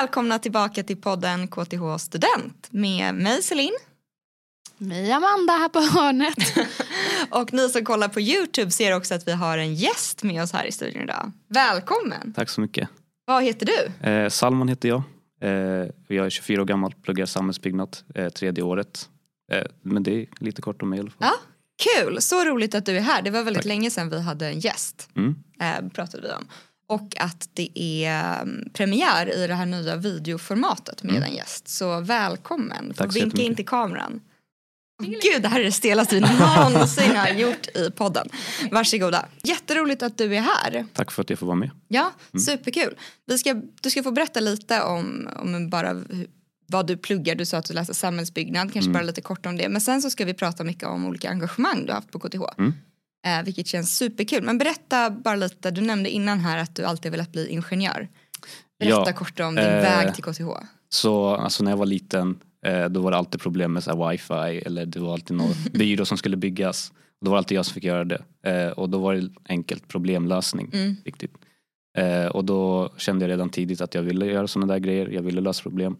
välkomna tillbaka till podden KTH Student med mig Celine. Mig Amanda här på hörnet. och ni som kollar på Youtube ser också att vi har en gäst med oss här i studion idag. Välkommen! Tack så mycket. Vad heter du? Eh, Salman heter jag. Eh, jag är 24 år gammal, pluggar samhällsbyggnad eh, tredje året. Eh, men det är lite kort om mig i alla fall. Ja, kul! Så roligt att du är här. Det var väldigt Tack. länge sedan vi hade en gäst. Mm. Eh, pratade vi om. Och att det är um, premiär i det här nya videoformatet med en gäst. Så välkommen. Mm. Tack så vinka in till kameran. Gud, det här är det stelaste vi någonsin har gjort i podden. Varsågoda. Jätteroligt att du är här. Tack för att jag får vara med. Ja, Mm. superkul. Vi ska, du ska få berätta lite om, om bara vad du pluggar. Du sa att du läser samhällsbyggnad, kanske Mm. bara lite kort om det. Men sen så ska vi prata mycket om olika engagemang du har haft på KTH. Mm. Eh, vilket känns superkul. Men berätta bara lite, du nämnde innan här att du alltid velat bli ingenjör. Berätta Ja, kort om din eh, väg till KTH. Så alltså, när jag var liten eh, då var det alltid problem med så här, wifi eller det var alltid någon byrå som skulle byggas. Då var det alltid jag som fick göra det. Eh, och då var det enkelt problemlösning. Mm. Viktigt. Eh, och då kände jag redan tidigt att jag ville göra sådana där grejer. Jag ville lösa problem.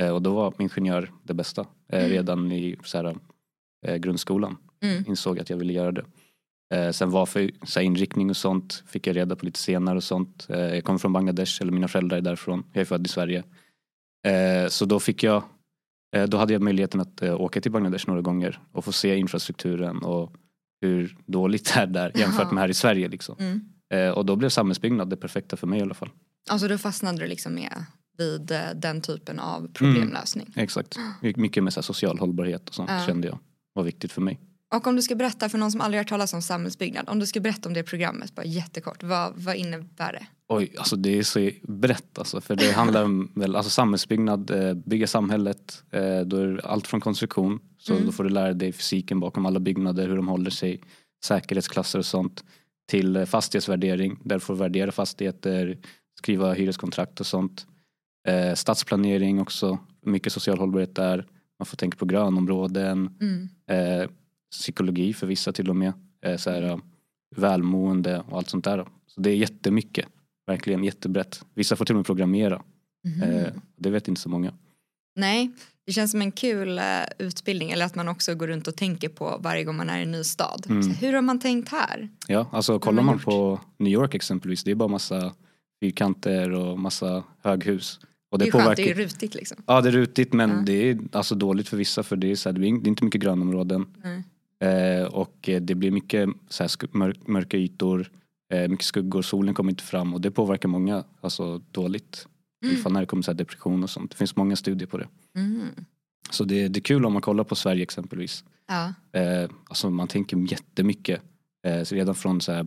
Eh, och då var ingenjör det bästa. Eh, Mm. Redan i så här, grundskolan. Mm. insåg att jag ville göra det. Eh, sen vad för så här, inriktning och sånt fick jag reda på lite senare och sånt. Eh, jag kommer från Bangladesh, eller mina föräldrar är därifrån. Jag är född i Sverige. Eh, så då fick jag, eh, då hade jag möjligheten att eh, åka till Bangladesh några gånger och få se infrastrukturen och hur dåligt det är där jämfört med här i Sverige. Liksom. Mm. Eh, och då blev samhällsbyggnad det perfekta för mig i alla fall. Alltså då fastnade du liksom med vid den typen av problemlösning. Exakt. My- Mycket med så social hållbarhet och sånt kände jag var viktigt för mig. Och om du ska berätta för någon som aldrig har hört talas om samhällsbyggnad. Om du ska berätta om det programmet bara jättekort. Vad, vad innebär det? Oj, alltså det är så brett alltså. För det handlar om väl, alltså samhällsbyggnad, eh, bygga samhället. Eh, då är det allt från konstruktion. Så Mm. då får du lära dig fysiken bakom alla byggnader, hur de håller sig. Säkerhetsklasser och sånt. Till eh, fastighetsvärdering, där du får värdera fastigheter, skriva hyreskontrakt och sånt. Eh, stadsplanering också, mycket social hållbarhet där. Man får tänka på grönområden. Mm. Eh, psykologi för vissa till och med. Eh, så här, ja, välmående och allt sånt där. Så det är jättemycket. Verkligen jättebrett. Vissa får till och med programmera. Eh, det vet inte så många. Nej, det känns som en kul eh, utbildning. Eller att man också går runt och tänker på varje gång man är i en ny stad. Mm. Så hur har man tänkt här? Ja, alltså kollar man gjort? på New York exempelvis. Det är bara massa fyrkanter och massa höghus. Och Det det, är skönt, påverkar det är rutigt liksom. Ja det är rutigt men Ja. det är alltså dåligt för vissa för det är, så här, det är inte mycket grönområden. Nej. Eh, och det blir mycket så här, mörk, mörka ytor, eh, mycket skuggor, solen kommer inte fram och det påverkar många alltså, dåligt. Mm. Ifall när det kommer så här, depression och sånt. Det finns många studier på det. Mm. Så det, det är kul om man kollar på Sverige exempelvis. Ja. Eh, alltså man tänker jättemycket eh, redan från så här,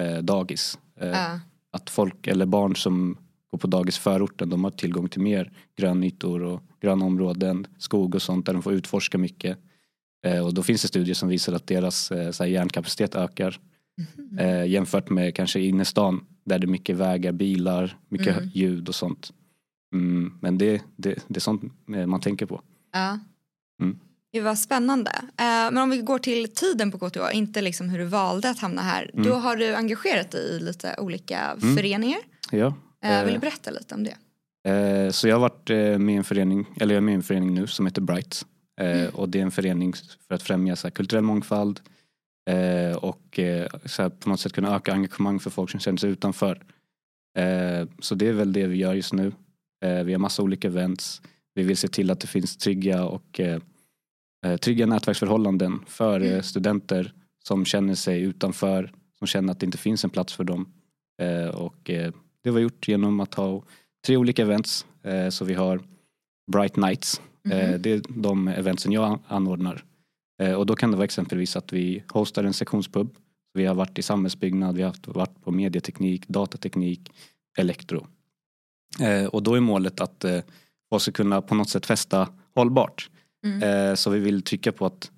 eh, dagis. Eh, Ja. Att folk eller barn som går på dagis förorten de har tillgång till mer grönytor och gröna områden, skog och sånt där de får utforska mycket. Eh, och då finns det studier som visar att deras eh, så hjärnkapacitet ökar eh, jämfört med kanske innerstan där det är mycket vägar, bilar, mycket Mm. ljud och sånt. Mm, men det, det, det är sånt man tänker på. Ja. Mm. Det var spännande. Men om vi går till tiden på KTH, inte liksom hur du valde att hamna här. Mm. Då har du engagerat dig i lite olika föreningar. Ja. Vill du berätta lite om det? Så jag har varit med i en förening, eller jag är med i en förening nu som heter Bright. Eh, och det är en förening för att främja så här, kulturell mångfald eh, och eh, så här, på något sätt kunna öka engagemang för folk som känner sig utanför. Så det är väl det vi gör just nu. Vi har massa olika events. Vi vill se till att det finns trygga och trygga nätverksförhållanden för Mm. studenter som känner sig utanför, som känner att det inte finns en plats för dem. Och det var gjort genom att ha tre olika events. Så vi har Bright Nights. Mhm. det är de eventsen jag an- anordnar. Eh, och då kan det vara exempelvis att vi hostar en sektionspub. Vi har varit i samhällsbyggnad, vi har varit på medieteknik, datateknik, elektro. Eh, och då är målet att folk ska kunna på något sätt festa hållbart. Mm. Så vi vill trycka på att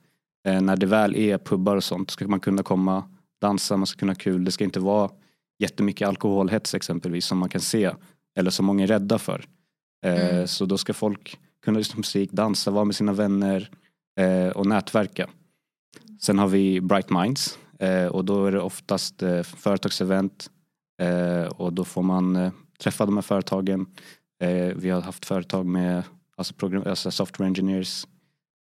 när det väl är pubbar och sånt ska man kunna komma, dansa, man ska kunna ha kul. Det ska inte vara jättemycket alkoholhets exempelvis som man kan se eller som många är rädda för. Mm. Så då ska folk kunna lyssna på musik, dansa, vara med sina vänner eh, och nätverka. Sen har vi Bright Minds eh, och då är det oftast eh, företagsevent eh, och då får man eh, träffa de här företagen, Eh, vi har haft företag med alltså, program, alltså software engineers,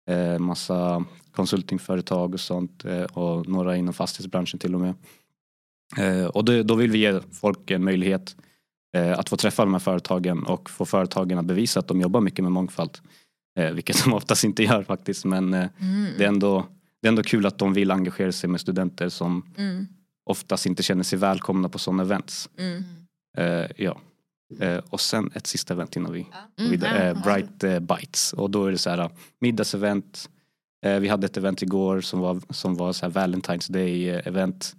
eh, massa konsultingföretag och sånt eh, och några inom fastighetsbranschen till och med. Eh, och det, då vill vi ge folk en möjlighet eh, att få träffa de här företagen och få företagen att bevisa att de jobbar mycket med mångfald. Eh, vilket de oftast inte gör faktiskt men eh, Mm. det, är ändå, det är ändå kul att de vill engagera sig med studenter som Mm. oftast inte känner sig välkomna på sådana events. Mm. Eh, ja. Eh, och sen ett sista event innan vi går Mm, vidare. Eh, Bright eh, Bites. Och då är det så här eh, middagsevent. Eh, vi hade ett event igår som var, som var så här Valentine's Day eh, event.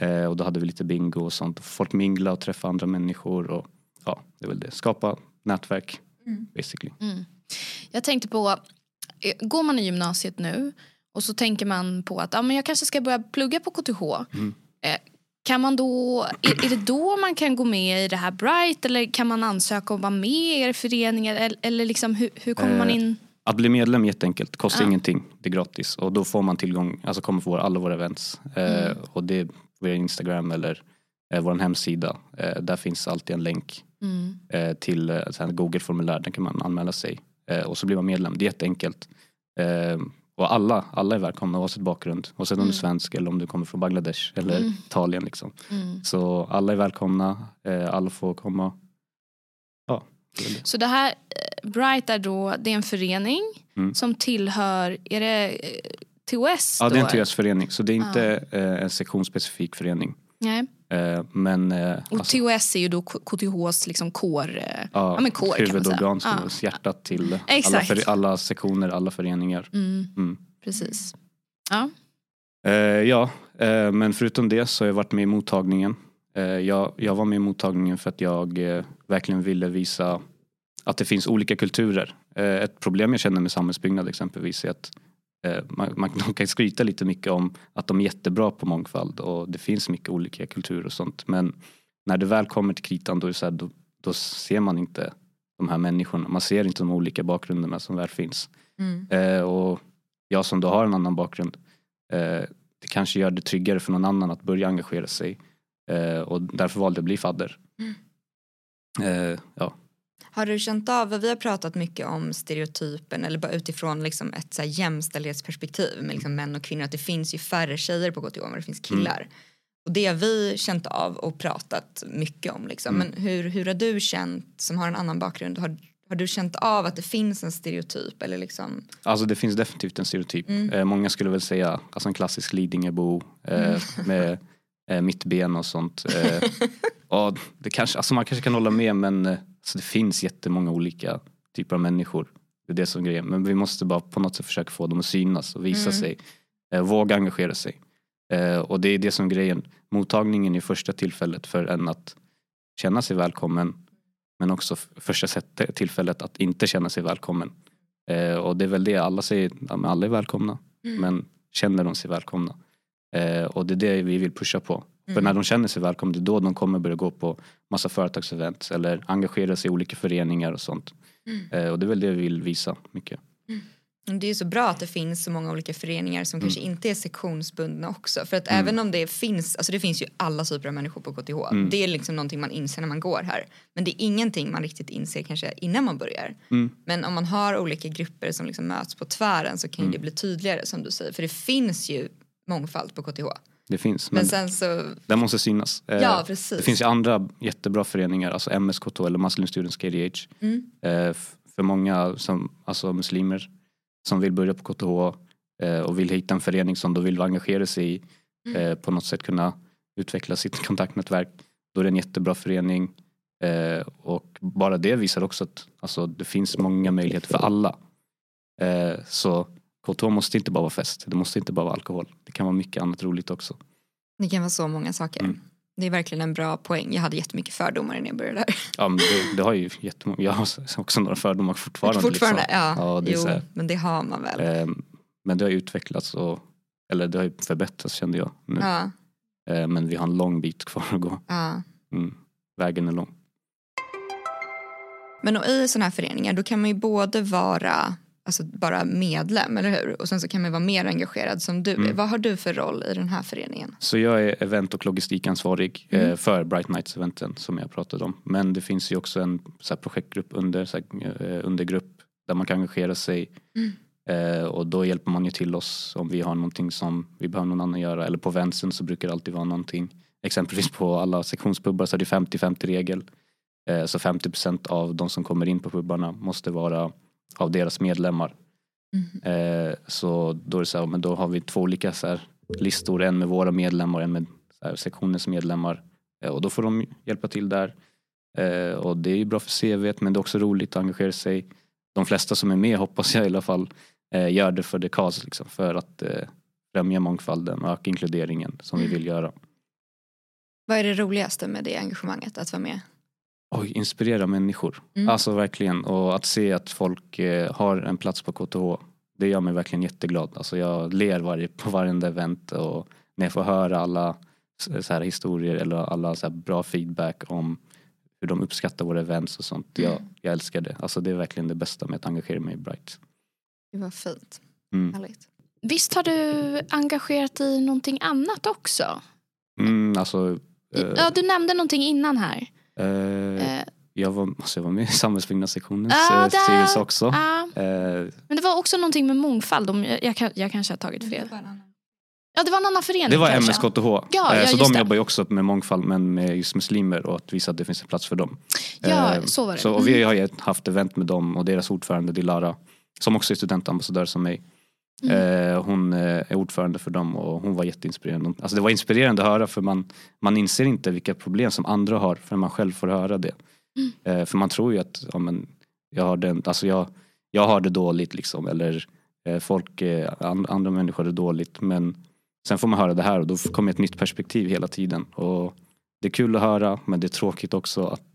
Eh, och då hade vi lite bingo och sånt. Folk mingla och träffa andra människor. Och, ja, det är väl det. Skapa nätverk Mm. basically. Mm. Jag tänkte på, eh, går man i gymnasiet nu och så tänker man på att ja, men jag kanske ska börja plugga på KTH. Mm. Eh, Kan man då, är, är det då man kan gå med i det här Bright eller kan man ansöka och vara med i er föreningar eller, eller liksom, hur, hur kommer man Eh, in? Att bli medlem är jätteenkelt, kostar Ja. ingenting. Det är gratis och då får man tillgång, alltså kommer få alla våra events. Eh, Mm. och det via Instagram eller eh, vår hemsida. Eh, där finns alltid en länk Mm. eh, till eh, Google-formulär, där kan man anmäla sig. Eh, och så blir man medlem, det är jätteenkelt. Eh, och alla, alla är välkomna oavsett bakgrund. Oavsett om du är svensk eller om du kommer från Bangladesh eller Mm. Italien. Liksom. Mm. Så alla är välkomna, eh, alla får komma. Ja. Så det här Bright är då, det är en förening Mm. som tillhör, är det TOS ja det är en TOS-förening så det är inte eh, en sektionsspecifik förening. Nej. Eh, men eh, Och alltså, TOS är ju då KTHs liksom kår. ja, ja, men kår kan man huvudorgan, säga. är hjärtat till alla, för, alla sektioner, alla föreningar. Mm, Mm. precis. Ja. Eh, ja, eh, men förutom det så har jag varit med i mottagningen. Eh, jag, jag var med i mottagningen för att jag verkligen ville visa att det finns olika kulturer. Ett problem jag känner med samhällsbyggnad exempelvis är att man, man de kan skryta lite mycket om att de är jättebra på mångfald och det finns mycket olika kulturer och sånt. Men när det väl kommer till kritan då, är så här, då, då ser man inte de här människorna. Man ser inte de olika bakgrunderna som väl finns. Mm. Eh, och jag som då har en annan bakgrund eh, det kanske gör det tryggare för någon annan att börja engagera sig. Eh, och därför valde jag att bli fadder. Eh, ja. Har du känt av, vi har pratat mycket om stereotypen eller bara utifrån liksom ett så här jämställdhetsperspektiv med liksom män och kvinnor att det finns ju färre tjejer på KTH än vad det finns killar. Och det har vi känt av och pratat mycket om liksom. Mm. Men hur, hur har du känt som har en annan bakgrund? Har, har du känt av att det finns en stereotyp eller liksom? Alltså det finns definitivt en stereotyp. Mm. Eh, många skulle väl säga alltså en klassisk Lidingöbo eh, med eh, mittben och sånt. Eh, och det kanske, alltså man kanske kan hålla med men alltså det finns jättemånga olika typer av människor. Det är det som är grejen. Men vi måste bara på något sätt försöka få dem att synas och visa Mm. sig. Eh, våga engagera sig. Eh, och det är det som är grejen. Mottagningen är första tillfället för en att känna sig välkommen. Men också första tillfället att inte känna sig välkommen. Eh, och det är väl det alla säger, ja, alla är välkomna. Mm. Men känner de sig välkomna? Och det är det vi vill pusha på. För Mm. när de känner sig välkomna, det är då de kommer börja gå på massa företagsevent eller engagera sig i olika föreningar och sånt. Mm. Eh, och det är väl det vi vill visa mycket. Det är ju så bra att det finns så många olika föreningar som kanske inte är sektionsbundna också. För att även om det finns, alltså det finns ju alla typer av människor på KTH. Mm. Det är liksom någonting man inser när man går här. Men det är ingenting man riktigt inser kanske innan man börjar. Mm. Men om man har olika grupper som liksom möts på tvären så kan det bli tydligare som du säger. För det finns ju mångfald på KTH. Det finns, Men, men sen så, det måste synas. Eh, ja precis. Det finns ju andra jättebra föreningar, alltså MSKT eller Muslim Students KDH. Mm. Eh, för många som, alltså muslimer som vill börja på KTH eh, och vill hitta en förening som de vill engagera sig i. Mm. På något sätt kunna utveckla sitt kontaktnätverk. Då är det en jättebra förening. Och bara det visar också att alltså, det finns många möjligheter för alla. Så KTH måste inte bara vara fest, det måste inte bara vara alkohol. Det kan vara mycket annat roligt också. Det kan vara så många saker. Mm. Det är verkligen en bra poäng. Jag hade jättemycket fördomar när jag började där. Ja, men det, det har ju jättemånga, jag har också några fördomar fortfarande. Fortfarande, liksom. ja. Ja, det jo, men det har man väl. Eh, men det har utvecklats och eller det har ju förbättrats kände jag nu. Ja, Eh, men vi har en lång bit kvar att gå. ja. Mm. Vägen är lång. Men och i sådana här föreningar då kan man ju både vara alltså bara medlem, eller hur? Och sen så kan man vara mer engagerad som du är. Mm. Vad har du för roll i den här föreningen? Så jag är event och logistikansvarig Mm. eh, för Bright Nights-eventen som jag pratade om. Men det finns ju också en så projektgrupp under, så här, eh, undergrupp där man kan engagera sig. Mm. Eh, och då hjälper man ju till oss om vi har någonting som vi behöver någon annan göra. Eller på eventsen så brukar det alltid vara någonting. Exempelvis på alla sektionspubbar så är det 50-50 regel. Eh, så 50% av de som kommer in på pubbarna måste vara av deras medlemmar. Mm. Eh, så då är det så här, men då har vi två olika så här, listor, en med våra medlemmar och en med här, sektionens medlemmar. Eh, och då får de hjälpa till där. Eh, och det är ju bra för CVt men det är också roligt att engagera sig. De flesta som är med hoppas jag i alla fall eh, gör det för the cause, liksom, för att eh, främja mångfalden och öka inkluderingen som vi vill göra. Vad är det roligaste med det engagemanget, att vara med? Oj, inspirera människor. Mm. Alltså verkligen. Och att se att folk eh, har en plats på KTH. Det gör mig verkligen jätteglad. Alltså jag ler varje, på varenda event och när jag får höra alla s- så här historier eller alla så här bra feedback om hur de uppskattar våra events och sånt. Jag, Mm. jag älskar det. Alltså det är verkligen det bästa med att engagera mig i Bright. Det var fint. Mm. Härligt. Visst har du engagerat dig i någonting annat också? Mm, alltså, eh, Ja, du nämnde någonting innan här. Eh, Eh, jag, var, alltså jag var med i samhällsbyggnadssektionens Ja, eh, där- styrelse också. ja, Eh, men det var också någonting med mångfald. Om jag, jag, jag kanske har tagit fel. Ja, det var en annan förening Det var kanske. MSKTH. Ja, Eh, ja, så de det. jobbar ju också med mångfald men med just muslimer och att visa att det finns en plats för dem. Ja, Eh, så var det. Så, och vi har ju haft event med dem och deras ordförande Dilara som också är studentambassadör som mig. Mm. Eh, hon eh, ordförande för dem och hon var jätteinspirerande. Alltså det var inspirerande att höra för man, man inser inte vilka problem som andra har förrän man själv får höra det. Mm. Eh, för man tror ju att ja, men, jag, har den, alltså jag, jag har det dåligt liksom eller eh, folk, eh, and, andra människor har det dåligt men sen får man höra det här och då kommer ett nytt perspektiv hela tiden. Och det är kul att höra men det är tråkigt också att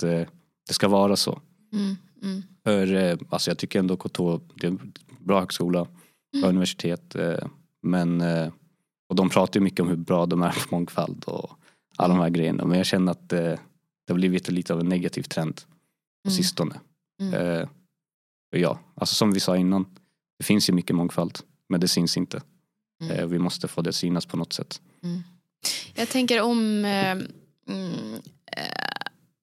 det ska vara så. Mm, mm. För alltså jag tycker ändå KTH, det är en bra högskola, bra Mm. universitet. Men, eh, och de pratar ju mycket om hur bra de är på mångfald och alla de här grejerna. Men jag känner att eh, det har blivit lite av en negativ trend på Mm. sistone. Mm. Eh, ja, alltså som vi sa innan, det finns ju mycket mångfald. Men det syns inte. Mm. Vi måste få det synas på något sätt. Jag tänker om...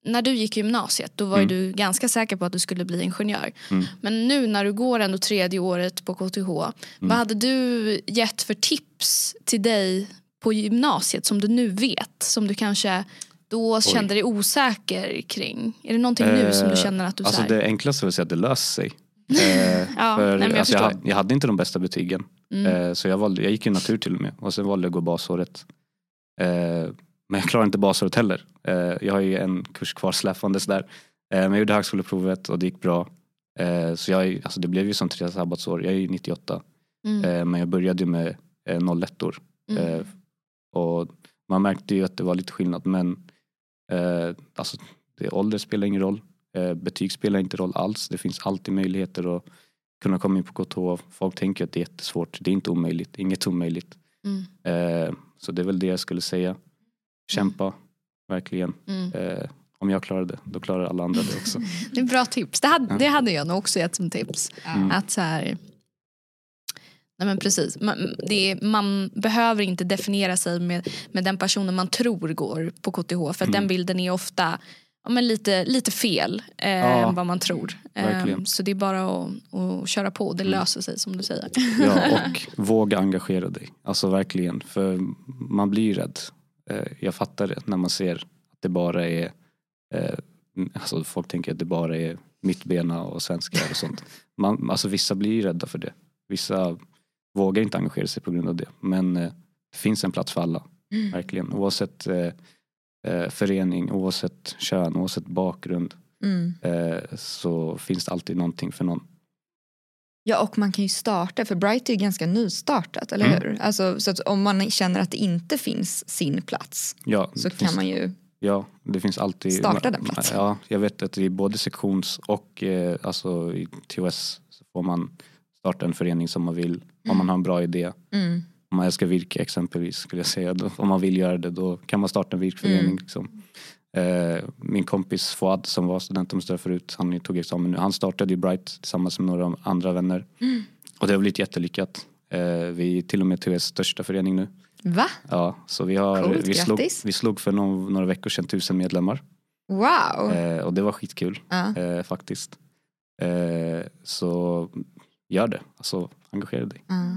Eh, eh, när du gick i gymnasiet då var Mm. du ganska säker på att du skulle bli ingenjör. Mm. Men nu när du går ändå tredje året på KTH. Mm. Vad hade du gett för tips till dig på gymnasiet som du nu vet? Som du kanske då kände dig osäker kring? Är det någonting nu som du Eh, känner att du Alltså det enklaste är att säga att det löser sig. Eh, Ja, för, nej, jag alltså, jag, jag hade inte de bästa betygen. Mm. Eh, så jag, valde, jag gick ju natur till och med och sen valde jag att gå basåret. Men jag klarade inte basåret heller. Eh, jag har ju en kurs kvar släppandes där. Eh, men jag gjorde högskoleprovet och det gick bra. Eh, så jag, alltså det blev ju som tre sabbatsår. Jag är ju 98. Mm. Men jag började ju med eh, 01 år. Mm. Och man märkte ju att det var lite skillnad men alltså, det, ålder spelar ingen roll. Betyg spelar inte roll alls. Det finns alltid möjligheter att kunna komma in på KTH. Folk tänker att det är jättesvårt. Det är inte omöjligt. Inget omöjligt. Mm. Så det är väl det jag skulle säga. Kämpa, verkligen. Mm. Eh, om jag klarar det, då klarar alla andra det också. Det är bra tips. Det hade, det hade jag nog också gett som tips. Mm. Att så här, nej men precis. Man, det är, man behöver inte definiera sig med, med den personen man tror går på KTH. För att Mm. den bilden är ofta ja, men lite, lite fel eh, Ja, än vad man tror. Eh, så det är bara att, att köra på. Det Mm. löser sig som du säger. Ja, och våga engagera dig. Alltså verkligen. För man blir rädd. Eh, jag fattar det när man ser att det bara är eh, Alltså folk tänker att det bara är mittbena och svenskar och sånt. Man, alltså vissa blir ju rädda för det. Vissa vågar inte engagera sig på grund av det. Men eh, det finns en plats för alla. Mm. Verkligen. Oavsett eh, förening, oavsett kön, oavsett bakgrund. Mm. Eh, så finns det alltid någonting för någon. Ja och man kan ju starta, för Bright är ju ganska nystartat, eller Mm. hur? Alltså, så om man känner att det inte finns sin plats Ja, så det finns- kan man ju Ja, det finns alltid. Starta den platsen. Ja, jag vet att i både sektions och eh, alltså i TOS så får man starta en förening som man vill. Om man har en bra idé. mm. Om man älskar virke exempelvis skulle jag säga. Då, om man vill göra det då kan man starta en virkförening. Mm. Liksom. Eh, min kompis Fouad som var studentambassadör förut, han tog examen nu. Han startade ju Bright tillsammans med några andra vänner. Mm. Och det har blivit jättelyckat. Eh, vi är till och med TVs största förening nu. Va? Ja, så vi, har, Coolt, vi, slog, grattis. vi slog för någon, några veckor sedan tusen medlemmar. Wow. Eh, och det var skitkul Ja. eh, faktiskt. Eh, så gör det, alltså engagera dig. Ja.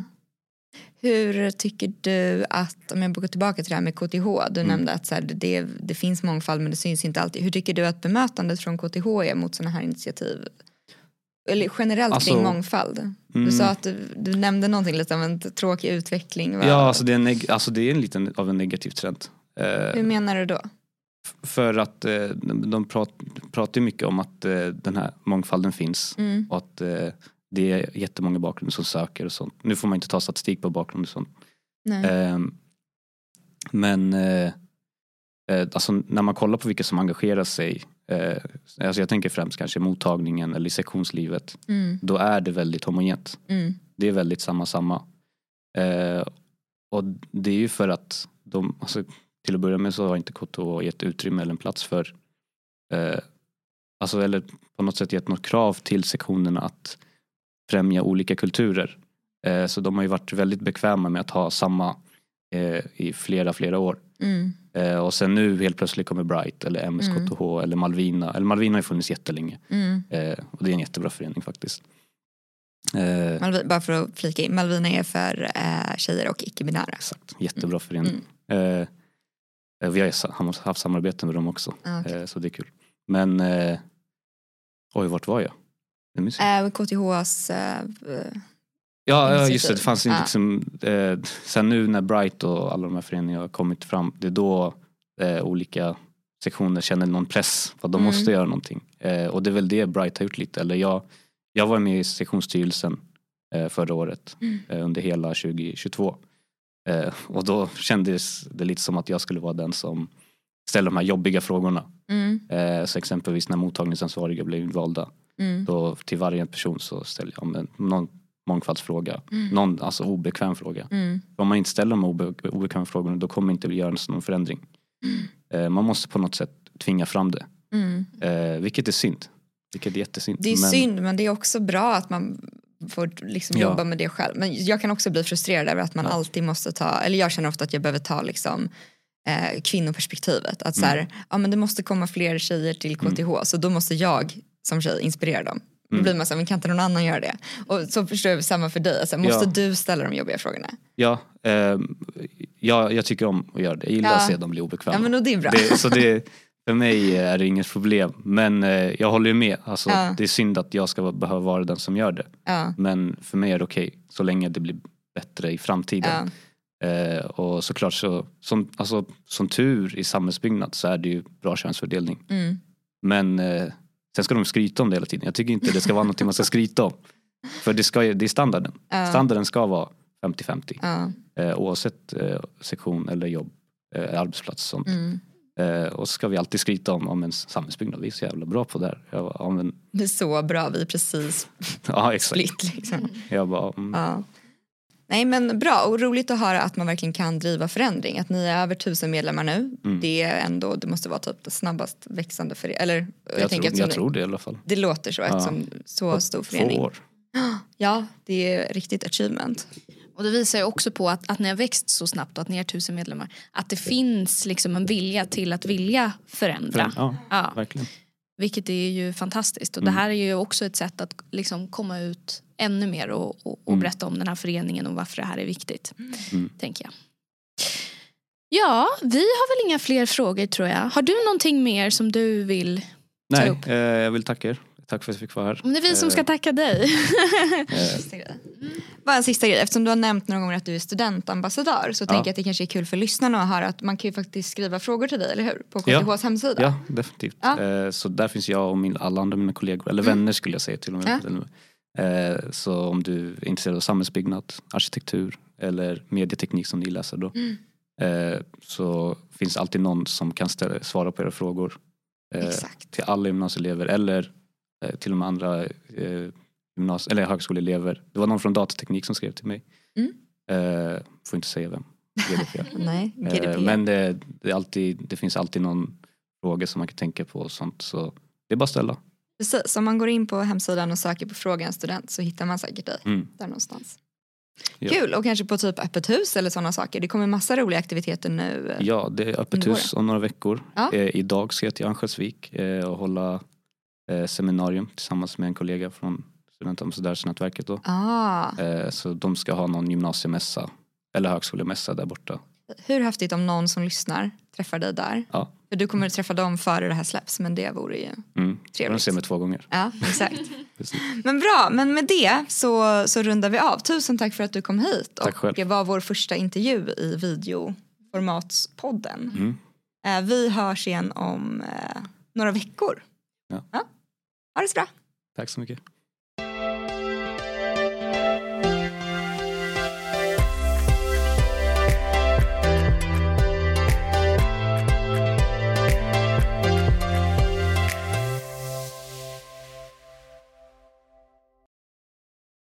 Hur tycker du att, om jag går tillbaka till det här med KTH, du Mm. nämnde att så här, det, det finns mångfald men det syns inte alltid. Hur tycker du att bemötandet från KTH är mot sådana här initiativ? Eller generellt Alltså, kring mångfald. Du Mm. sa att du, du nämnde någonting lite om en tråkig utveckling. Vad- Ja, alltså det, är en alltså det är en liten av en negativ trend. Eh, Hur menar du då? För att eh, de prat, pratar ju mycket om att eh, den här mångfalden finns Mm. och att eh, det är jättemånga bakgrunder som söker och sånt. Nu får man inte ta statistik på bakgrund och sånt. Ehm, men eh, eh, alltså när man kollar på vilka som engagerar sig, eh, alltså jag tänker främst kanske mottagningen eller i sektionslivet, Mm. då är det väldigt homogent. Mm. Det är väldigt samma samma. Eh, och det är ju för att de, alltså, till att börja med så har inte KTH gett utrymme eller en plats för eh, alltså, eller på något sätt gett något krav till sektionerna att främja olika kulturer. Eh, så de har ju varit väldigt bekväma med att ha samma eh, i flera, flera år. Mm. Eh, och sen nu helt plötsligt kommer Bright eller MSKTH eller Malvina. Eller Malvina har ju funnits jättelänge. Mm. Och det är en jättebra förening faktiskt. Eh, Malvi, bara för att flika in, Malvina är för tjejer och icke-binära. Exakt, jättebra förening. Mm. Eh, eh, vi har haft samarbete med dem också, Ah, eh, så det är kul. Men, oj vart var jag? Eh, KTHs eh, ja, ja, just det, det fanns inte liksom, eh, sen nu när Bright och alla de här föreningarna har kommit fram, det är då eh, olika sektioner känner någon press på att de Mm. måste göra någonting. Eh, och det är väl det Bright har gjort lite, eller jag, jag var med i sektionsstyrelsen eh, förra året Mm. under hela 2022. Eh, och då kändes det lite som att jag skulle vara den som ställer de här jobbiga frågorna. mm, så exempelvis när mottagningsansvariga blev invalda, mm, då till varje person så ställer jag någon mångfaldsfråga, Mm. någon alltså obekväm fråga. mm, Om man inte ställer de obe, obekväma frågorna då kommer inte göras någon förändring. Eh, man måste på något sätt tvinga fram det, mm. eh, vilket är synd. Vilket är jättesynd. Det är Men- synd men det är också bra att man får liksom Ja. jobba med det själv. Men jag kan också bli frustrerad över att man Ja. alltid måste ta, eller jag känner ofta att jag behöver ta liksom eh, kvinnoperspektivet. Att så här, Mm. ja men det måste komma fler tjejer till KTH så då måste jag som tjej inspirera dem. Då Mm. blir man så här, men kan inte någon annan göra det? Och så förstår jag samma för dig, alltså, måste Ja. du ställa de jobbiga frågorna? Ja, ehm, ja, jag tycker om att göra det. Jag gillar Ja. att se dem bli obekväma. Ja men det är bra. det, så det, för mig är det inget problem. Men eh, jag håller ju med. Alltså, Ja. Det är synd att jag ska behöva vara den som gör det. ja, Men för mig är det okej. så länge det blir bättre i framtiden. Eh, och såklart så, som, alltså, som tur i samhällsbyggnad så är det ju bra könsfördelning. mm, Men eh, sen ska de skryta om det hela tiden. Jag tycker inte det ska vara något man ska skryta om. För det, ska, det är standarden. ja, Standarden ska vara 50-50. ja, Eh, oavsett eh, sektion eller jobb, eh, arbetsplats och sånt. mm. Eh, och så ska vi alltid skryta om, om en samhällsbyggnad. Vi är så jävla bra på det här. Jag bara, men, Det är så bra, vi är precis ja exakt. split liksom. Jag bara, mm, Ja. Nej men bra och roligt att höra att man verkligen kan driva förändring. Att ni är över tusen medlemmar nu. Mm. Det är ändå, det måste vara typ det snabbast växande för Eller jag, jag, tänker tror, jag det, tror det i alla fall. det låter så Ja. eftersom så stor Två förening. år. Ja, det är riktigt achievement. Och det visar ju också på att, att ni har växt så snabbt och att ni är tusen medlemmar. Att det finns liksom en vilja till att vilja förändra. Ja, Ja, verkligen. vilket är ju fantastiskt. Och Mm. det här är ju också ett sätt att liksom komma ut ännu mer och, och, och Mm. berätta om den här föreningen och varför det här är viktigt. Mm. Tänker jag. Ja, vi har väl inga fler frågor tror jag. Har du någonting mer som du vill? Nej, upp. eh, jag vill tacka er. Tack för att jag fick vara här. Om det är vi som Eh, ska tacka dig. eh, Sista grej. Bara en sista grej, eftersom du har nämnt några gånger att du är studentambassadör så Ja. tänker jag att det kanske är kul för lyssnarna att höra att man kan ju faktiskt skriva frågor till dig, eller hur? På Ja. KTHs hemsida. Ja, definitivt. Ja. Eh, så där finns jag och min, alla andra mina kollegor, eller Mm. vänner skulle jag säga till och med. Eh, så om du är intresserad av samhällsbyggnad, arkitektur eller medieteknik som ni läser då. Mm. Eh, så finns alltid någon som kan ställa, svara på era frågor. Eh, Exakt. till alla gymnasieelever eller eh, till och med andra eh, gymnasie, eller högskoleelever. Det var någon från datateknik som skrev till mig. Mm. Eh, får inte säga vem. GDPR. Nej, Eh, GDPR. Men det, det, alltid, det finns alltid någon frågor som man kan tänka på och sånt. Så det är bara att ställa. Precis, om man går in på hemsidan och söker på fråga en student så hittar man säkert dig Mm. där någonstans. Ja. Kul och kanske på typ öppet hus eller sådana saker. Det kommer massa roliga aktiviteter nu. Ja, det är öppet hus om några veckor. Ja. Eh, idag ska jag till Örnsköldsvik eh, och hålla eh, seminarium tillsammans med en kollega från Studentambassadörsnätverket. Ah, Eh, så de ska ha någon gymnasiemässa eller högskolemässa där borta. hur häftigt om någon som lyssnar träffar dig där. Ja. För du kommer träffa dem före det här släpps men det vore ju Mm. Trevligt. De ser mig två gånger. Ja, exakt. Men bra, men med det så, så rundar vi av. Tusen tack för att du kom hit Tack och själv. var vår första intervju i videoformatspodden. Mm. Eh, Vi hörs igen om eh, några veckor. Ja. Ha det så bra. Tack så mycket.